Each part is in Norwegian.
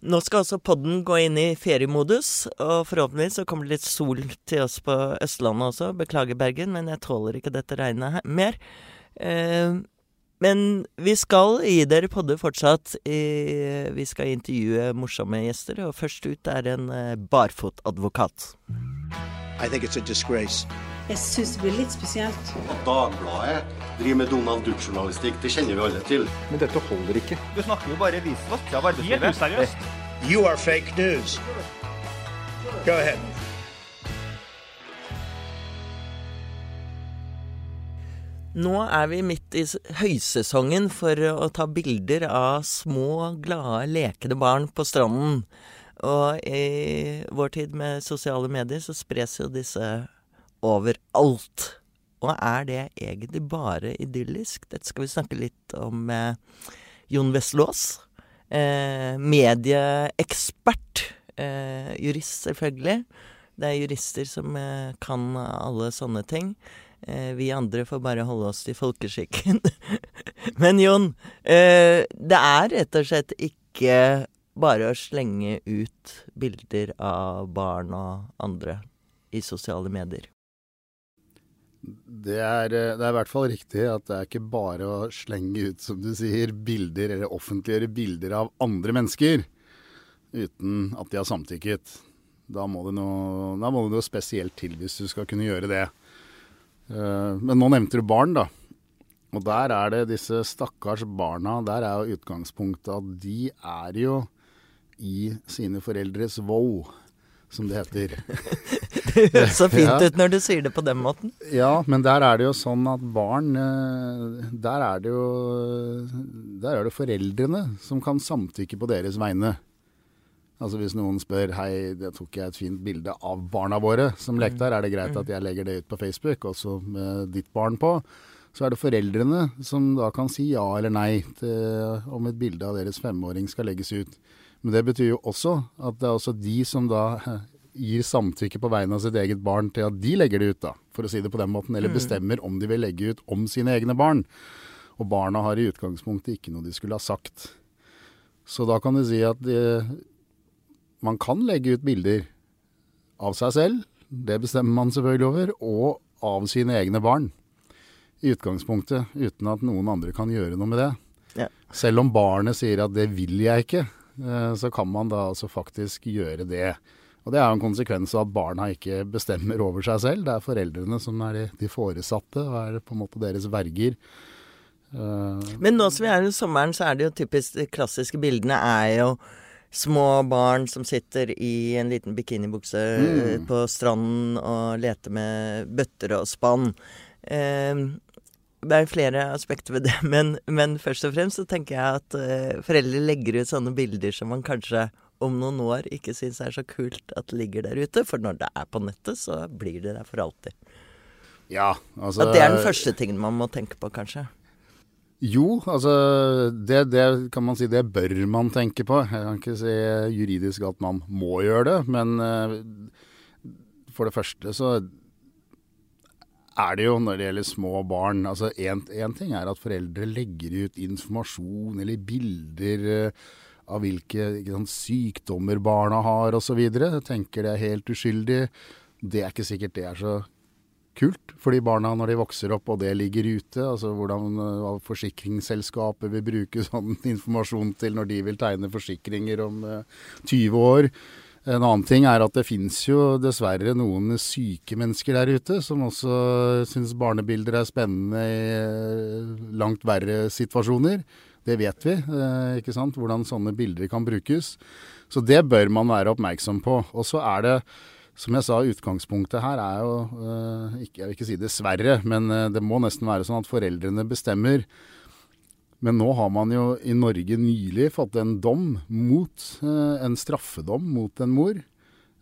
Nå skal altså podden gå inn i feriemodus, og forhåpentligvis så kommer det litt sol til oss på Østlandet også. Beklager, Bergen, men jeg tåler ikke dette regnet her mer. Eh, men vi skal gi dere podder fortsatt. I, vi skal intervjue morsomme gjester, og først ut er en eh, barfotadvokat. I think it's a disgrace. Jeg syns det blir litt spesielt. At Dagbladet driver med Donald Duck-journalistikk, det kjenner vi alle til. Men dette holder ikke. Du snakker jo bare visvask av Helt arbeidslivet. useriøst. You are fake news. Go ahead. Nå er vi midt i høysesongen for å ta bilder av små, glade, lekende barn på stranden. Og i vår tid med sosiale medier så spres jo disse overalt. Og er det egentlig bare idyllisk? Dette skal vi snakke litt om med Jon Vestlås. Eh, medieekspert. Eh, jurist, selvfølgelig. Det er jurister som eh, kan alle sånne ting. Eh, vi andre får bare holde oss til folkeskikken. Men Jon, eh, det er rett og slett ikke bare å slenge ut bilder av barn og andre i sosiale medier. Det er, eh, det er i hvert fall riktig at det er ikke bare å slenge ut, som du sier, bilder eller offentliggjøre bilder av andre mennesker uten at de har samtykket. Da må det noe, må det noe spesielt til hvis du skal kunne gjøre det. Eh, Men nå nevnte du barn, da. Og der er det disse stakkars barna. Der er jo utgangspunktet at de er jo i sine foreldres vold, som det heter. Det høres så fint Ja. ut når du sier det på den måten. Ja, men der er det jo sånn at barn eh, Der er det jo Der er det foreldrene som kan samtykke på deres vegne. Altså hvis noen spør Hei, det tok jeg et fint bilde av barna våre som lekte her. Er det greit at jeg legger det ut på Facebook, også med ditt barn på? Så er det foreldrene som da kan si ja eller nei til om et bilde av deres femåring skal legges ut. Men det betyr jo også at det er også de som da eh, gir samtykke på vegne av sitt eget barn til at de legger det ut, da, for å si det på den måten. Eller bestemmer om de vil legge ut om sine egne barn. Og barna har i utgangspunktet ikke noe de skulle ha sagt. Så da kan du si at de, man kan legge ut bilder av seg selv, det bestemmer man selvfølgelig over, og av sine egne barn. I utgangspunktet, uten at noen andre kan gjøre noe med det. Ja. Selv om barnet sier at det vil jeg ikke, eh, så kan man da altså faktisk gjøre det. Og det er jo en konsekvens av at barna ikke bestemmer over seg selv. Det er foreldrene som er de, foresatte, og er på en måte deres verger. Eh, Men nå som vi er i sommeren, så er det jo typisk De klassiske bildene er jo små barn som sitter i en liten bikinibukse Mm. på stranden og leter med bøtter og spann. Eh, det er flere aspekter ved det, men, men først og fremst så tenker jeg at uh, foreldre legger ut sånne bilder som man kanskje om noen år ikke syns er så kult at det ligger der ute. For når det er på nettet, så blir det der for alltid. ja, altså At det er den første tingen man må tenke på, kanskje. Jo, altså det, det kan man si, det bør man tenke på. Jeg kan ikke si juridisk at man må gjøre det, men eh, for det første så er det jo når det gjelder små barn altså Én ting er at foreldre legger ut informasjon eller bilder eh, av hvilke sant, sykdommer barna har osv. Tenker det er helt uskyldig. Det er ikke sikkert det er så kult for de barna når de vokser opp og det ligger ute. Altså hvordan eh, hva forsikringsselskapet vil bruke sånn informasjon til når de vil tegne forsikringer om uh, 20 år. En annen ting er at det finnes jo dessverre noen syke mennesker der ute som også syns barnebilder er spennende i eh, langt verre situasjoner. Det vet vi, eh, ikke sant, hvordan sånne bilder kan brukes. Så det bør man være oppmerksom på. Og så er det som jeg sa, utgangspunktet her er jo eh, ikke, Jeg vil ikke si dessverre, men det må nesten være sånn at foreldrene bestemmer. Men nå har man jo i Norge nylig fått en dom mot eh, En straffedom mot en mor.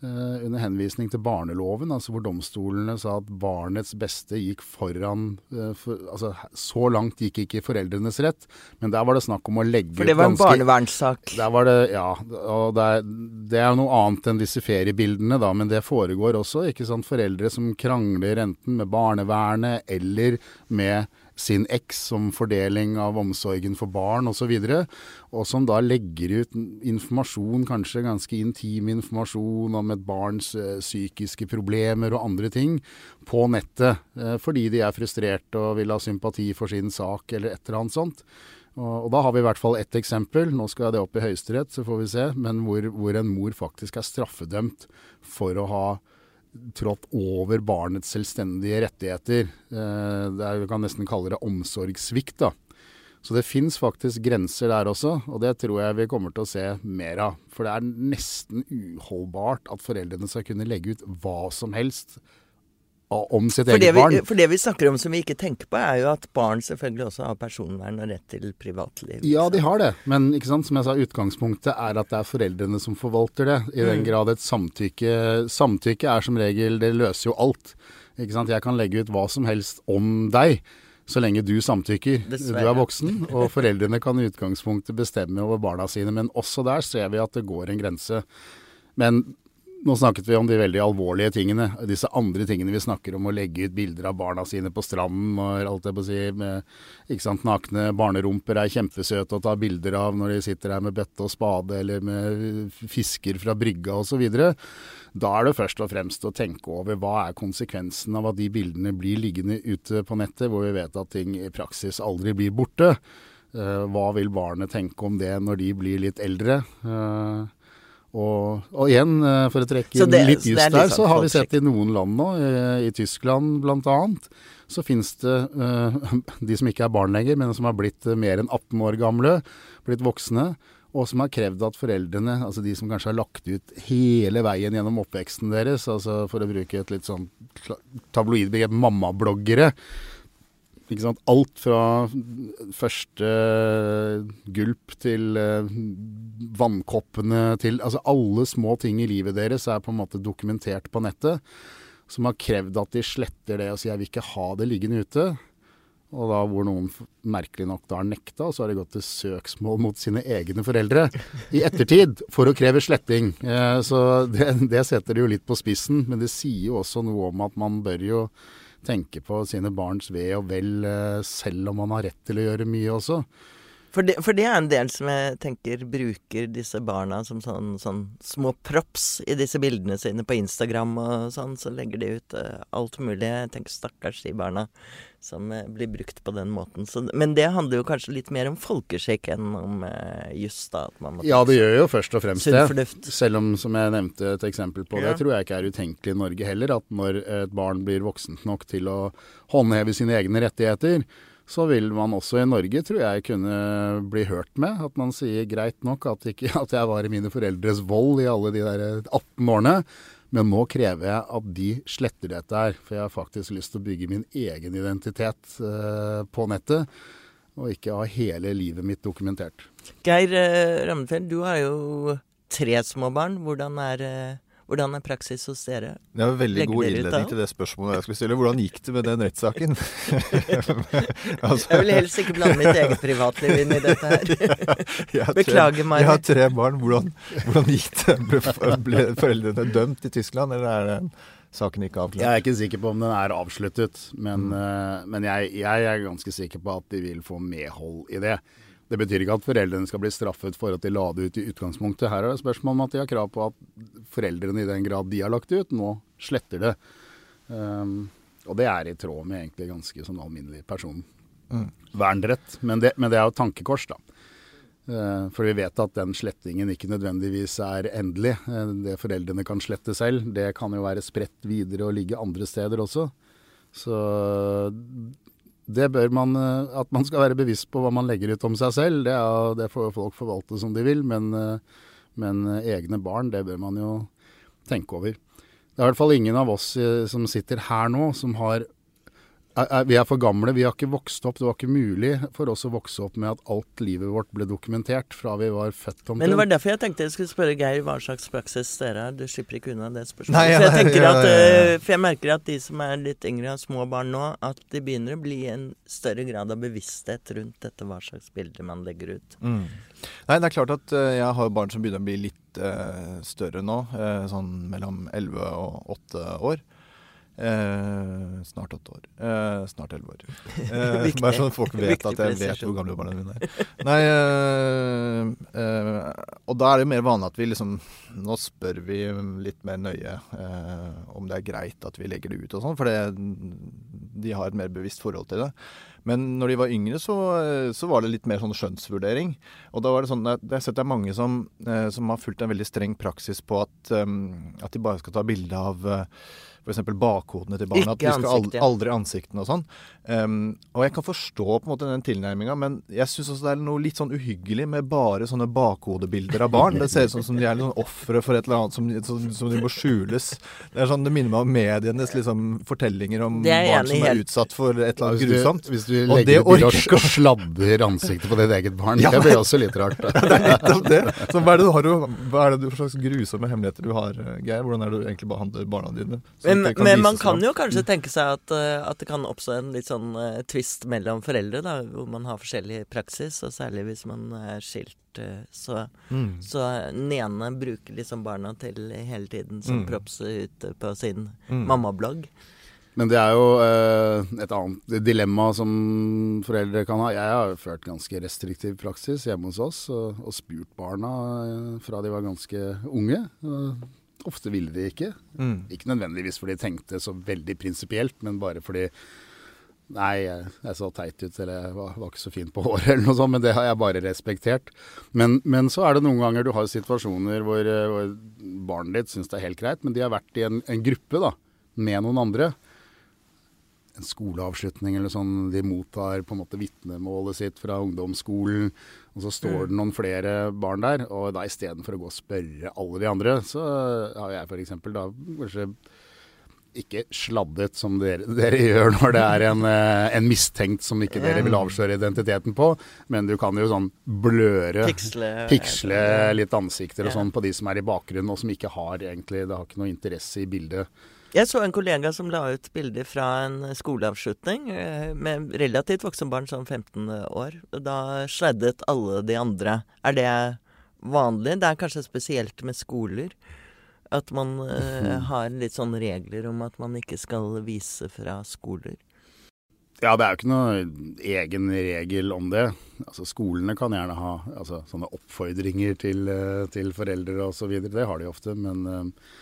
eh, under henvisning til barneloven, altså hvor domstolene sa at barnets beste gikk foran eh, for, Altså så langt gikk ikke foreldrenes rett, men der var det snakk om å legge ut For det var en barnevernssak. der var det, ja. Og det er, det er noe annet enn disse feriebildene, da. Men det foregår også. ikke sant, Foreldre som krangler enten med barnevernet eller med sin eks som fordeling av omsorgen for barn osv. Og, så og som da legger ut informasjon, kanskje ganske intim informasjon om et barns uh, psykiske problemer og andre ting på nettet. Uh, fordi de er frustrerte og vil ha sympati for sin sak eller et eller annet sånt. Og da har vi i hvert fall ett eksempel. Nå skal det opp i Høyesterett, så får vi se. Men hvor, hvor en mor faktisk er straffedømt for å ha trådt over barnets selvstendige rettigheter. Eh, det er, vi kan nesten kalle det omsorgssvikt. Så det fins faktisk grenser der også, og det tror jeg vi kommer til å se mer av. For det er nesten uholdbart at foreldrene skal kunne legge ut hva som helst om sitt eget barn. For det vi snakker om som vi ikke tenker på, er jo at barn selvfølgelig også har personvern og rett til privatliv. Ja, de har det. Men som jeg sa, utgangspunktet er at det er foreldrene som forvalter det. I den mm. grad et samtykke Samtykke er som regel Det løser jo alt. Ikke sant? Jeg kan legge ut hva som helst om deg. Så lenge du samtykker. Dessverre. Du er voksen, og foreldrene kan i utgangspunktet bestemme over barna sine. Men også der ser vi at det går en grense. Men nå snakket vi om de veldig alvorlige tingene. Disse andre tingene vi snakker om å legge ut bilder av barna sine på stranden og alt det på å si med ikke sant, nakne barnerumper er kjempesøte å ta bilder av når de sitter her med bøtte og spade eller med fisker fra brygga osv. Da er det først og fremst å tenke over hva er konsekvensen av at de bildene blir liggende ute på nettet, hvor vi vet at ting i praksis aldri blir borte. Uh, hva vil barnet tenke om det når de blir litt eldre? Og, og, igjen, eh, for å trekke det, litt just der, så sånn har vi sett i noen land nå, i, i Tyskland bl.a., så finnes det uh, de som ikke er barn lenger, men som har blitt mer enn 18 år gamle, blitt voksne, og som har krevd at foreldrene, altså de som kanskje har lagt ut hele veien gjennom oppveksten deres, altså for å bruke et litt sånn tabloidbegrep, mammabloggere? Alt fra første gulp til uh, vannkoppene til Altså alle små ting i livet deres er på en måte dokumentert på nettet. Som har krevd at de sletter det og sier 'jeg vil ikke ha det liggende ute'. Og da hvor noen merkelig nok da har nekta, så har de gått til søksmål mot sine egne foreldre i ettertid for å kreve sletting. Eh, så det, det setter det jo litt på spissen, men det sier jo også noe om at man bør jo tenke på sine barns ve og vel, eh, selv om man har rett til å gjøre mye også. For det, for det, er en del som jeg tenker bruker disse barna som sånn, sånn, små props i disse bildene sine på Instagram og sånn. Så legger de ut uh, alt mulig. Jeg tenker stakkars de barna som uh, blir brukt på den måten. Så, men det handler jo kanskje litt mer om folkeskikk enn om uh, juss, da. ja, det gjør jo først og fremst det. Selv om, som jeg nevnte et eksempel på, ja. det tror jeg ikke er utenkelig i Norge heller. At når et barn blir voksent nok til å håndheve sine egne rettigheter, så vil man også i Norge, tror jeg, kunne bli hørt med. At man sier greit nok at, ikke, at jeg var i mine foreldres vold i alle de der 18 årene. Men nå krever jeg at de sletter dette her, for jeg har faktisk lyst til å bygge min egen identitet eh, på nettet. Og ikke ha hele livet mitt dokumentert. Geir eh, Ramnefjell, du har jo tre små barn. Hvordan er eh hvordan er praksis hos dere? Det er en veldig god innledning til det spørsmålet jeg skulle stille. Hvordan gikk det med den rettssaken? altså. Jeg vil helst ikke blande mitt eget privatliv inn i dette her. Beklager meg. Jeg har tre barn. Hvordan, hvordan gikk det? Ble foreldrene dømt i Tyskland, eller er det saken ikke avklart? Jeg er ikke sikker på om den er avsluttet, men, mm. uh, men jeg, jeg er ganske sikker på at de vil få medhold i det. Det betyr ikke at foreldrene skal bli straffet for at de la det ut i utgangspunktet. Her er det spørsmål om at de har krav på at foreldrene i den grad de har lagt det ut, nå sletter det. Um, og det er i tråd med egentlig ganske sånn alminnelig personvernrett. Mm. Men, det, men det er jo tankekors, da. Uh, for vi vet at den slettingen ikke nødvendigvis er endelig. Uh, det foreldrene kan slette selv, det kan jo være spredt videre og ligge andre steder også. Så det bør man eh, At man skal være bevisst på hva man legger ut om seg selv, det, er, det får folk forvalte som de vil. Men, eh, men, eh, egne barn, det bør man jo tenke over. Det er i hvert fall ingen av oss som sitter her nå, som har vi er for gamle, vi har ikke vokst opp. Det var ikke mulig for oss å vokse opp med at alt livet vårt ble dokumentert fra vi var født omtrent. Men det var derfor jeg tenkte jeg skulle spørre Geir hva slags praksis dere har. Du slipper ikke unna det spørsmålet. Nei, ja, for, jeg at, ja, ja, for jeg merker at de som er litt yngre, har små barn nå, at de begynner å bli en større grad av bevissthet rundt dette, hva slags bilder man legger ut. Mm. Nei, det er klart at uh, jeg har barn som begynner å bli litt uh, større nå, uh, sånn mellom 11 og 8 år. Eh, snart åtte år. Eh, snart elleve år. Eh, Viktig. bare sånn folk vet at jeg vet hvor gamle barna mine er. Nei, eh, eh, og da er det mer vanlig at vi liksom Nå spør vi litt mer nøye eh, om det er greit at vi legger det ut og sånn, for det, de har et mer bevisst forhold til det. Men når de var yngre, så, så var det litt mer sånn skjønnsvurdering. Og da var det sånn at jeg har sett det er mange som, eh, som har fulgt en veldig streng praksis på at, um, at de bare skal ta bilde av uh, f.eks. bakhodene til barna. at de skal aldri ansiktene og sånn. Um, og jeg kan forstå på en måte den tilnærminga, men jeg syns også det er noe litt sånn uhyggelig med bare sånne bakhodebilder av barn. Det ser ut som, som de er sånn ofre for et eller annet som, som, som de må skjules. Det er sånn, det minner meg om medienes liksom, fortellinger om barn som er helt. utsatt for et eller annet Hvis du, grusomt. hvis du legger det og orker å- sladder ansiktet på ditt eget barn, Ja, det blir også litt rart. Det er nettopp det. Så hva er det du har, hva er det du, slags grusomme hemmeligheter du har, eh, Geir? Hvordan er det du egentlig behandler barna dine? Men, men man kan jo kanskje tenke seg at, eh, at det kan oppstå en litt sånn uh, tvist mellom foreldre, da, hvor man har forskjellig praksis, og særlig hvis man er skilt. så, Mm. så den ene bruker liksom barna til hele tiden som Mm. props ute på sin Mm. mammablogg. Men det er jo eh, et annet dilemma som foreldre kan ha. Jeg har ført ganske restriktiv praksis hjemme hos oss og, og spurt barna eh, fra de var ganske unge. Ofte ville de ikke. Mm. Ikke nødvendigvis fordi de tenkte så veldig prinsipielt, men bare fordi Nei, jeg, jeg så teit ut, eller jeg var, var ikke så fin på håret, eller noe sånt. Men det har jeg bare respektert. Men, men så er det noen ganger du har situasjoner hvor, eh, hvor barnet ditt syns det er helt greit, men de har vært i en, en gruppe da, med noen andre. En skoleavslutning eller sånn. De mottar på en måte vitnemålet sitt fra ungdomsskolen. Og så står det noen flere barn der. Og da istedenfor å gå og spørre alle de andre, så har jeg f.eks. da kanskje ikke sladdet som dere, dere gjør når det er en, eh, en mistenkt som ikke dere vil avsløre identiteten på. Men du kan jo sånn bløre Piksle. Piksle litt ansikter og sånn på de som er i bakgrunnen, og som ikke har egentlig Det har ikke noe interesse i bildet. Jeg så en kollega som la ut bilder fra en skoleavslutning eh, med relativt voksen barn, sånn 15 år. Da sladdet alle de andre. Er det vanlig? Det er kanskje spesielt med skoler. At man uh, har litt sånne regler om at man ikke skal vise fra skoler. Ja, det er jo ikke noe egen regel om det. Altså Skolene kan gjerne ha altså, sånne oppfordringer til, eh, til foreldre osv. Det har de ofte. Men, eh,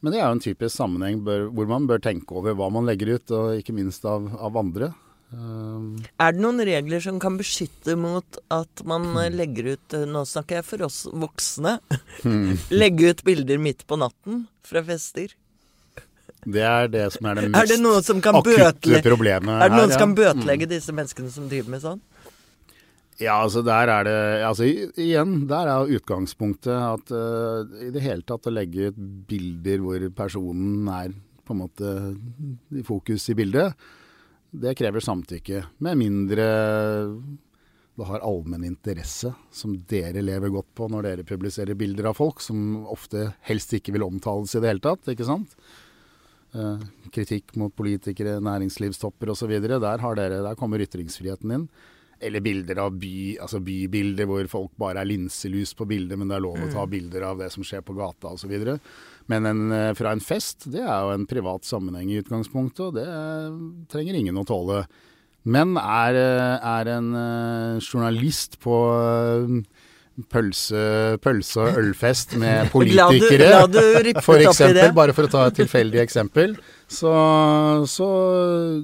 men det er jo en typisk sammenheng bør, hvor man bør tenke over hva man legger ut, og ikke minst av, av andre. Um. Er det noen regler som kan beskytte mot at man eh, legger ut eh, Nå snakker jeg for oss voksne. Legge ut bilder midt på natten fra fester. det er det som er det Er mest det som kan akutte problemet problemet Er det noen her, som kan ja. bøtelegge disse menneskene som driver med sånn? Ja, altså der er det Altså igjen, der er utgangspunktet at uh, i det hele tatt å legge ut bilder hvor personen er på en måte i fokus i bildet, det krever samtykke. Med mindre det har allmenn interesse som dere lever godt på når dere publiserer bilder av folk som ofte helst ikke vil omtales i det hele tatt, ikke sant? Eh, kritikk mot politikere, næringslivstopper osv. Der, har der kommer ytringsfriheten inn. Eller bilder av by, altså bybilder hvor folk bare er linselus på bildet, men det er lov å ta bilder av det som skjer på gata osv. Men en, eh, fra en fest, det er jo en privat sammenheng i utgangspunktet, og det eh, trenger ingen å tåle. Men er, eh, er en journalist på pølse, pølse- og ølfest med politikere for eksempel, bare for å ta et tilfeldig eksempel, så, så,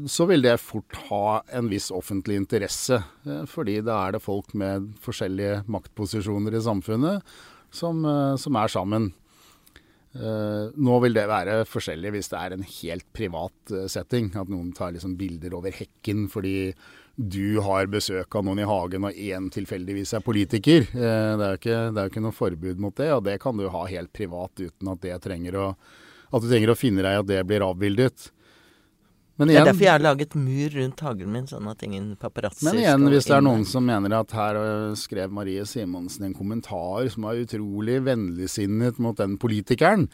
så vil det fort ha en viss offentlig interesse. eh, Fordi da er det folk med forskjellige maktposisjoner i samfunnet som, eh, som er sammen. Eh, nå vil det være forskjellig hvis det er en helt privat eh, setting. At noen tar liksom bilder over hekken fordi du har besøk av noen i hagen og én tilfeldigvis er politiker. Eh, det er jo ikke, ikke noe forbud mot det, og det kan du ha helt privat uten at, trenger å, at du trenger å finne deg i at det blir avbildet. Men Det er derfor jeg har laget mur rundt hagen min, sånn at ingen paparazzi men igjen, hvis det er noen som mener at her øh, skrev Marie Simonsen en kommentar som er utrolig vennligsinnet mot den politikeren,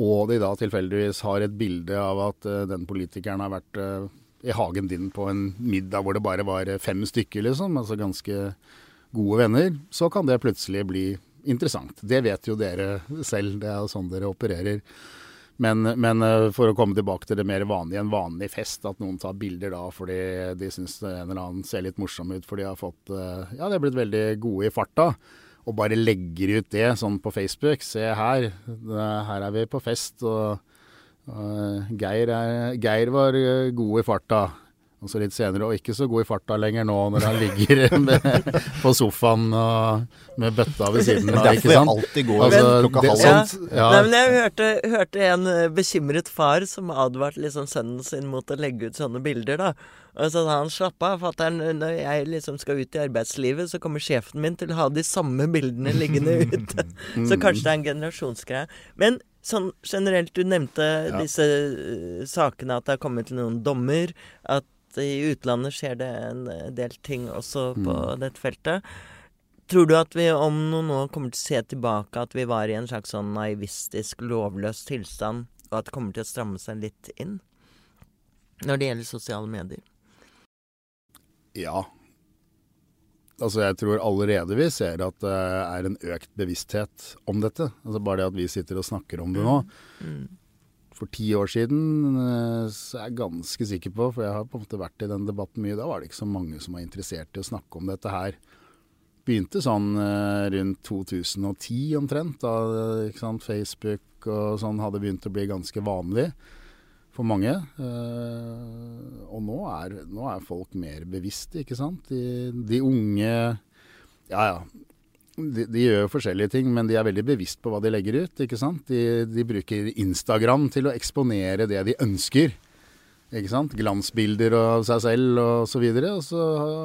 og de da tilfeldigvis har et bilde av at øh, den politikeren har vært øh, i hagen din på en middag hvor det bare var fem stykker, liksom, altså ganske gode venner, så kan det plutselig bli interessant. Det vet jo dere selv, det er sånn dere opererer. Men, men eh, for å komme tilbake til det mer vanlige, en vanlig fest, at noen tar bilder da fordi de syns en eller annen ser litt morsom ut, for de har fått eh, Ja, de har blitt veldig gode i farta. Og bare legger ut det sånn på Facebook. Se her, her er vi på fest, og, Geir, er, Geir var eh, god i farta. Og så litt senere, og ikke så god i farta lenger nå når han ligger med, på sofaen og med bøtta ved siden av. Derfor ikke jeg sant? alltid går Altså, klokka det- halv Ja. ja. Nei, men jeg hørte, hørte en eh, bekymret far som advarte liksom sønnen sin mot å legge ut sånne bilder, da. Og så sa han slapp av, fatter'n. Når jeg liksom skal ut i arbeidslivet, så kommer sjefen min til å ha de samme bildene liggende ute. så kanskje det er en generasjonsgreie. Men sånn generelt, du nevnte disse eh, sakene, at det har kommet til noen dommer. At i utlandet skjer det en eh, del ting også på dette feltet. Tror du at vi om noen år kommer til å se tilbake at vi var i en slags sånn naivistisk, lovløs tilstand, og at det kommer til å stramme seg litt inn? Når det gjelder sosiale medier. Ja. Altså jeg tror allerede vi ser at det er en økt bevissthet om dette. Altså Bare det at vi sitter og snakker om det nå. For ti år siden eh, så er jeg ganske sikker på, for jeg har på en måte vært i den debatten mye, da var det ikke så mange som var interessert i å snakke om dette her. Begynte sånn eh, rundt 2010 omtrent, da Facebook og sånn hadde begynt å bli ganske vanlig for mange. Eh, og nå er, nå er folk mer bevisste, ikke sant. De, de unge Ja ja. De, de gjør jo forskjellige ting, men de er veldig bevisst på hva de legger ut. ikke sant? De, de bruker Instagram til å eksponere det de ønsker. Ikke sant? Glansbilder av seg selv og så videre. Og så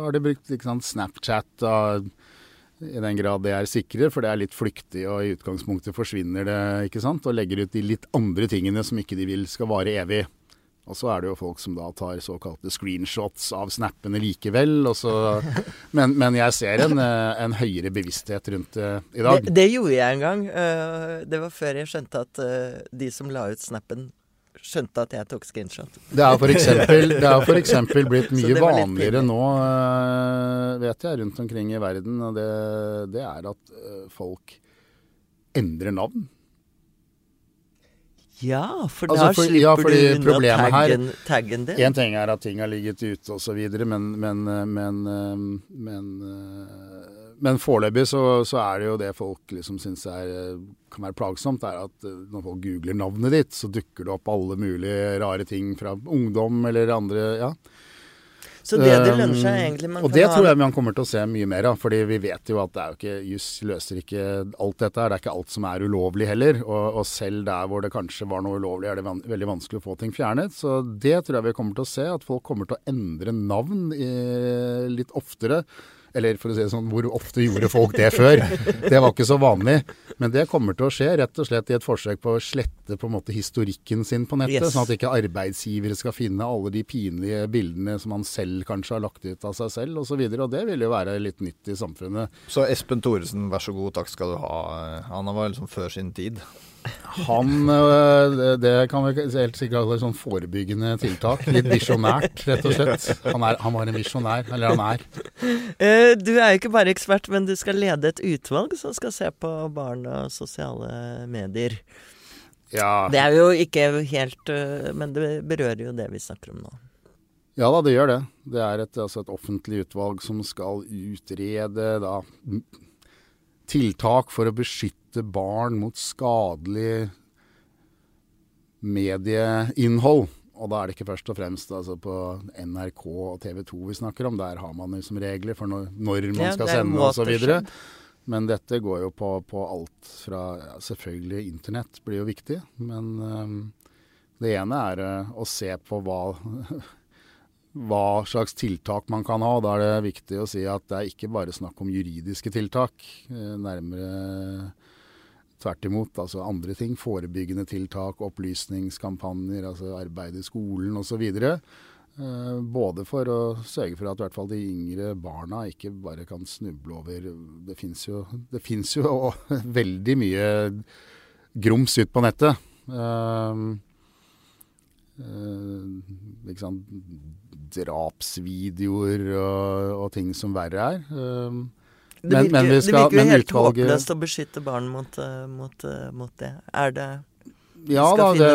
har de brukt sant? Snapchat da, i den grad det er sikre, for det er litt flyktig og i utgangspunktet forsvinner det. ikke sant? Og legger ut de litt andre tingene som ikke de vil skal vare evig. Og så er det jo folk som da tar såkalte screenshots av snappene likevel. Og så, men, men jeg ser en, eh, en høyere bevissthet rundt det i dag. Det, det gjorde jeg en gang. eh, Det var før jeg skjønte at eh, de som la ut snappen, skjønte at jeg tok screenshot. Det er det er for eksempel blitt mye vanligere nå, vet jeg, rundt omkring i verden. Og det, det er at folk endrer navn. Ja, for Altså, da for- slipper ja, fordi du unna problemet her- taggen, taggen din. Én ting er at ting har ligget ute osv., men, men, øh, men, øh, men, øh, men foreløpig så, så er det jo det folk liksom syns kan være plagsomt, er at når folk googler navnet ditt, så dukker det opp alle mulige rare ting fra ungdom eller andre. ja. Så det det lønner seg Um, egentlig man Og det tror jeg man kommer til å se mye mer av. fordi vi vet jo at det er jo ikke juss løser ikke alt dette her. Det er ikke alt som er ulovlig heller. Og, og selv der hvor det kanskje var noe ulovlig, er det van veldig vanskelig å få ting fjernet. Så det tror jeg vi kommer til å se. At folk kommer til å endre navn i, litt oftere. Eller for å si det sånn, hvor ofte gjorde folk det før? Det var ikke så vanlig. Men det kommer til å skje rett og slett i et forsøk på å slette på en måte historikken sin på nettet. Yes. Sånn at ikke arbeidsgivere skal finne alle de pinlige bildene som han selv kanskje har lagt ut av seg selv osv. Og, så videre, og det vil jo være litt nytt i samfunnet. Så Espen Thoresen, vær så god, takk skal du ha. Han var liksom før sin tid. Han øh, det- kan vi helt sikkert kalle sånn forebyggende tiltak. Litt visjonært, rett og slett. Han, er, han var en visjonær. Eller han er. Eh, Du er jo ikke bare ekspert, men du skal lede et utvalg som skal se på barn og sosiale medier. Ja. Det er jo ikke helt eh, Men det berører jo det vi snakker om nå. Ja da, det gjør det. Det er et, altså et offentlig utvalg som skal utrede da, tiltak for å beskytte barn mot skadelig medieinnhold. Og da er det ikke først og fremst altså på NRK og TV 2 vi snakker om. Der har man liksom regler for når, når man skal ja, sende osv. Men dette går jo på, på alt fra ja, Selvfølgelig internett blir jo viktig, men um, det ene er uh, å se på hva hva slags tiltak man kan ha. og Da er det viktig å si at det er ikke bare snakk om juridiske tiltak. Uh, Nærmere tvert imot. Altså andre ting. Forebyggende tiltak, opplysningskampanjer, altså arbeid i skolen osv. Eh, Både for å sørge for at i hvert fall de yngre barna ikke bare kan snuble over Det fins jo, jo veldig mye grums ut på nettet. Uh, uh, drapsvideoer og, og ting som verre er. Um, Det Men- virker, men vi det virker jo helt utvalget- håpløst å beskytte barn mot, eh, mot, eh, mot det. Er det Ja da, det,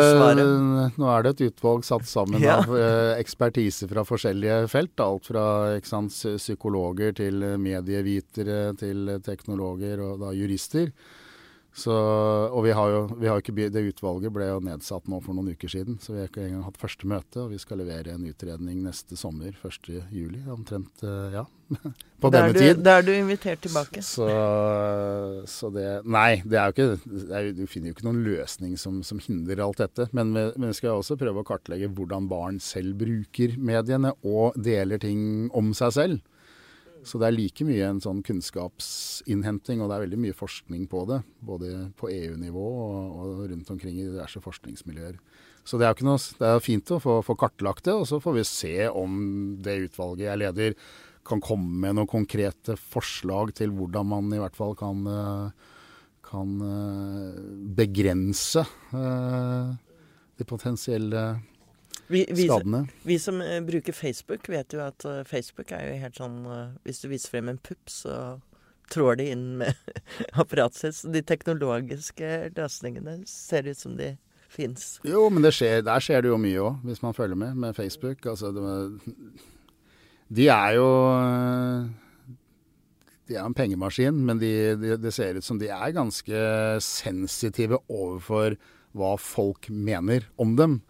nå er det et utvalg satt sammen Ja. av eh, ekspertise fra forskjellige felt. Alt fra sant, psykologer til medievitere til teknologer og da jurister. Så, og vi har jo, vi har ikke, det utvalget ble jo nedsatt nå for noen uker siden, så vi har ikke engang hatt første møte. Og vi skal levere en utredning neste sommer, 1. juli, omtrent, eh, ja. På Da er denne du- tid. Da er du invitert tilbake. Så, så det Nei, det er jo ikke er, Du finner jo ikke noen løsning som, som hindrer alt dette. Men vi, men vi skal også prøve å kartlegge hvordan barn selv bruker mediene og deler ting om seg selv. Så det er like mye en sånn kunnskapsinnhenting, og det er veldig mye forskning på det. Både på EU-nivå og, og rundt omkring i diverse forskningsmiljøer. Så det er, noe, det er fint å få, få kartlagt det, og så får vi se om det utvalget jeg leder kan komme med noen konkrete forslag til hvordan man i hvert fall kan, eh, kan eh, begrense eh, de potensielle Vi, vi, skadene. vi som eh, bruker Facebook, vet jo at eh, Facebook er jo helt sånn eh, Hvis du viser frem en pupp, så trår de inn med apparatet sitt. De teknologiske løsningene ser ut som de fins. Jo, men det skjer, der skjer det jo mye òg, hvis man følger med med Facebook. Altså, det, de er jo De er en pengemaskin, men de, de, det ser ut som de er ganske sensitive overfor hva folk mener om dem.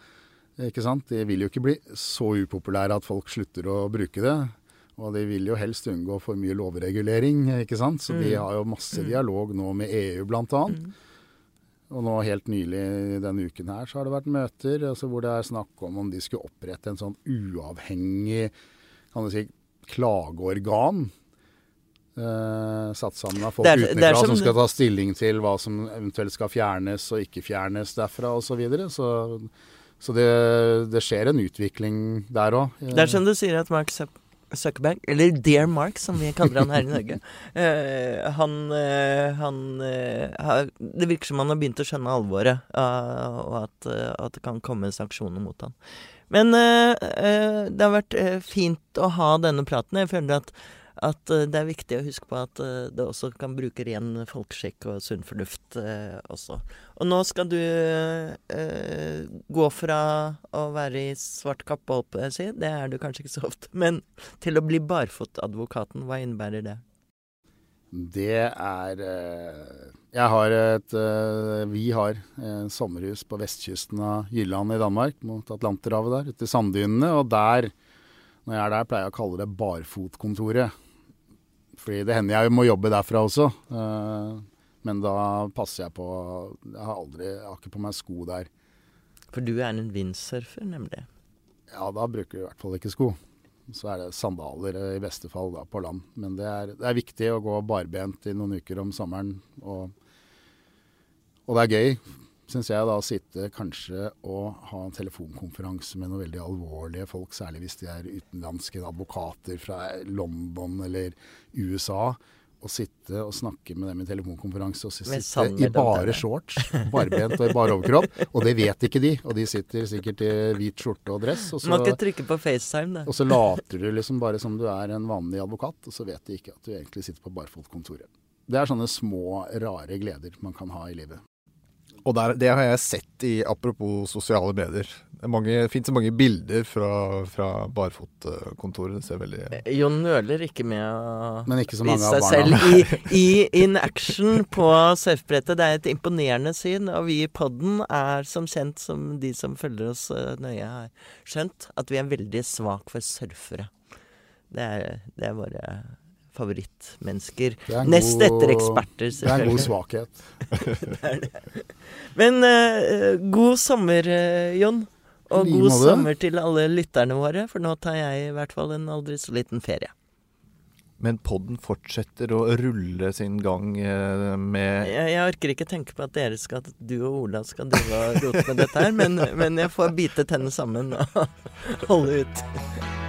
Ikke sant? De vil jo ikke bli så upopulære at folk slutter å bruke det. Og de vil jo helst unngå for mye lovregulering, ikke sant. Så de Mm. har jo masse dialog nå med EU, blant annet. Mm. Og nå helt nylig denne uken her så har det vært møter altså hvor det er snakk om om de skulle opprette en sånn uavhengig kan du si, klageorgan. Eh, satt sammen av folk det er utenfra som- som skal ta stilling til hva som eventuelt skal fjernes og ikke fjernes derfra osv. Så, videre. så så det, det skjer en utvikling der òg. Det er som du sier at Mark Zuck- Zuckerberg, eller Dear Mark som vi kaller han her i Norge, uh, han, uh, han uh, Det virker som han har begynt å skjønne alvoret, og at, at det kan komme sanksjoner mot han. Men det har vært fint å ha denne praten. Jeg føler at, at eh, det er viktig å huske på at eh, det også kan bruke ren folkeskikk og sunn fornuft eh, også. Og nå skal du eh, gå fra å være i svart kappe, holdt på å si, det er du kanskje ikke så ofte, men til å bli barfotadvokaten. Hva innebærer det? Det er Jeg har et Vi har et sommerhus på vestkysten av Jylland i Danmark, mot Atlanterhavet der, ute i sanddynene. Og der, når jeg er der, pleier jeg å kalle det Barfotkontoret. Fordi det hender jeg må jobbe derfra også. eh, Men da passer jeg på Jeg har aldri Jeg har ikke på meg sko der. For du er en windsurfer, nemlig. Ja, da bruker du i hvert fall ikke sko. Så er det sandaler eh, i beste fall da, på land. Men det er, det er viktig å gå barbent i noen uker om sommeren. Og, og det er gøy, syns jeg, da å sitte kanskje og ha en telefonkonferanse med noen veldig alvorlige folk, særlig hvis de er utenlandske advokater fra London eller USA. Og sitte og snakke med dem i telefonkonferanse og sitte i bare det. shorts, barbent og i bare overkropp. Og det vet ikke de. Og de sitter sikkert i hvit skjorte og dress. Og så, må ikke trykke på FaceTime, da. og så later du liksom bare som du er en vanlig advokat, og så vet de ikke at du egentlig sitter på barfotkontoret. Det er sånne små, rare gleder man kan ha i livet. Og der, det har jeg sett i apropos sosiale medier. Det, mange, fins så mange bilder fra, fra barfotkontoret. Det ser veldig Jon nøler ikke med å Men ikke så mange vise av seg barna. selv i, i in action på surfbrettet. Det er et imponerende syn, og vi i podden er som kjent, som de som følger oss eh, nøye har skjønt, at vi er veldig svak for surfere. Det er, det er våre favorittmennesker. Det er en Nest god- etter eksperter, selvfølgelig. Det er en god svakhet. Men uh, god sommer, uh, Jon. Og god måte. sommer til alle lytterne våre, for nå tar jeg i hvert fall en aldri så liten ferie. Men podden fortsetter å rulle sin gang eh, med Jeg, jeg orker ikke tenke på at dere skal, du og Ola skal drive og rote med dette her, men, men jeg får bite tennene sammen og holde ut.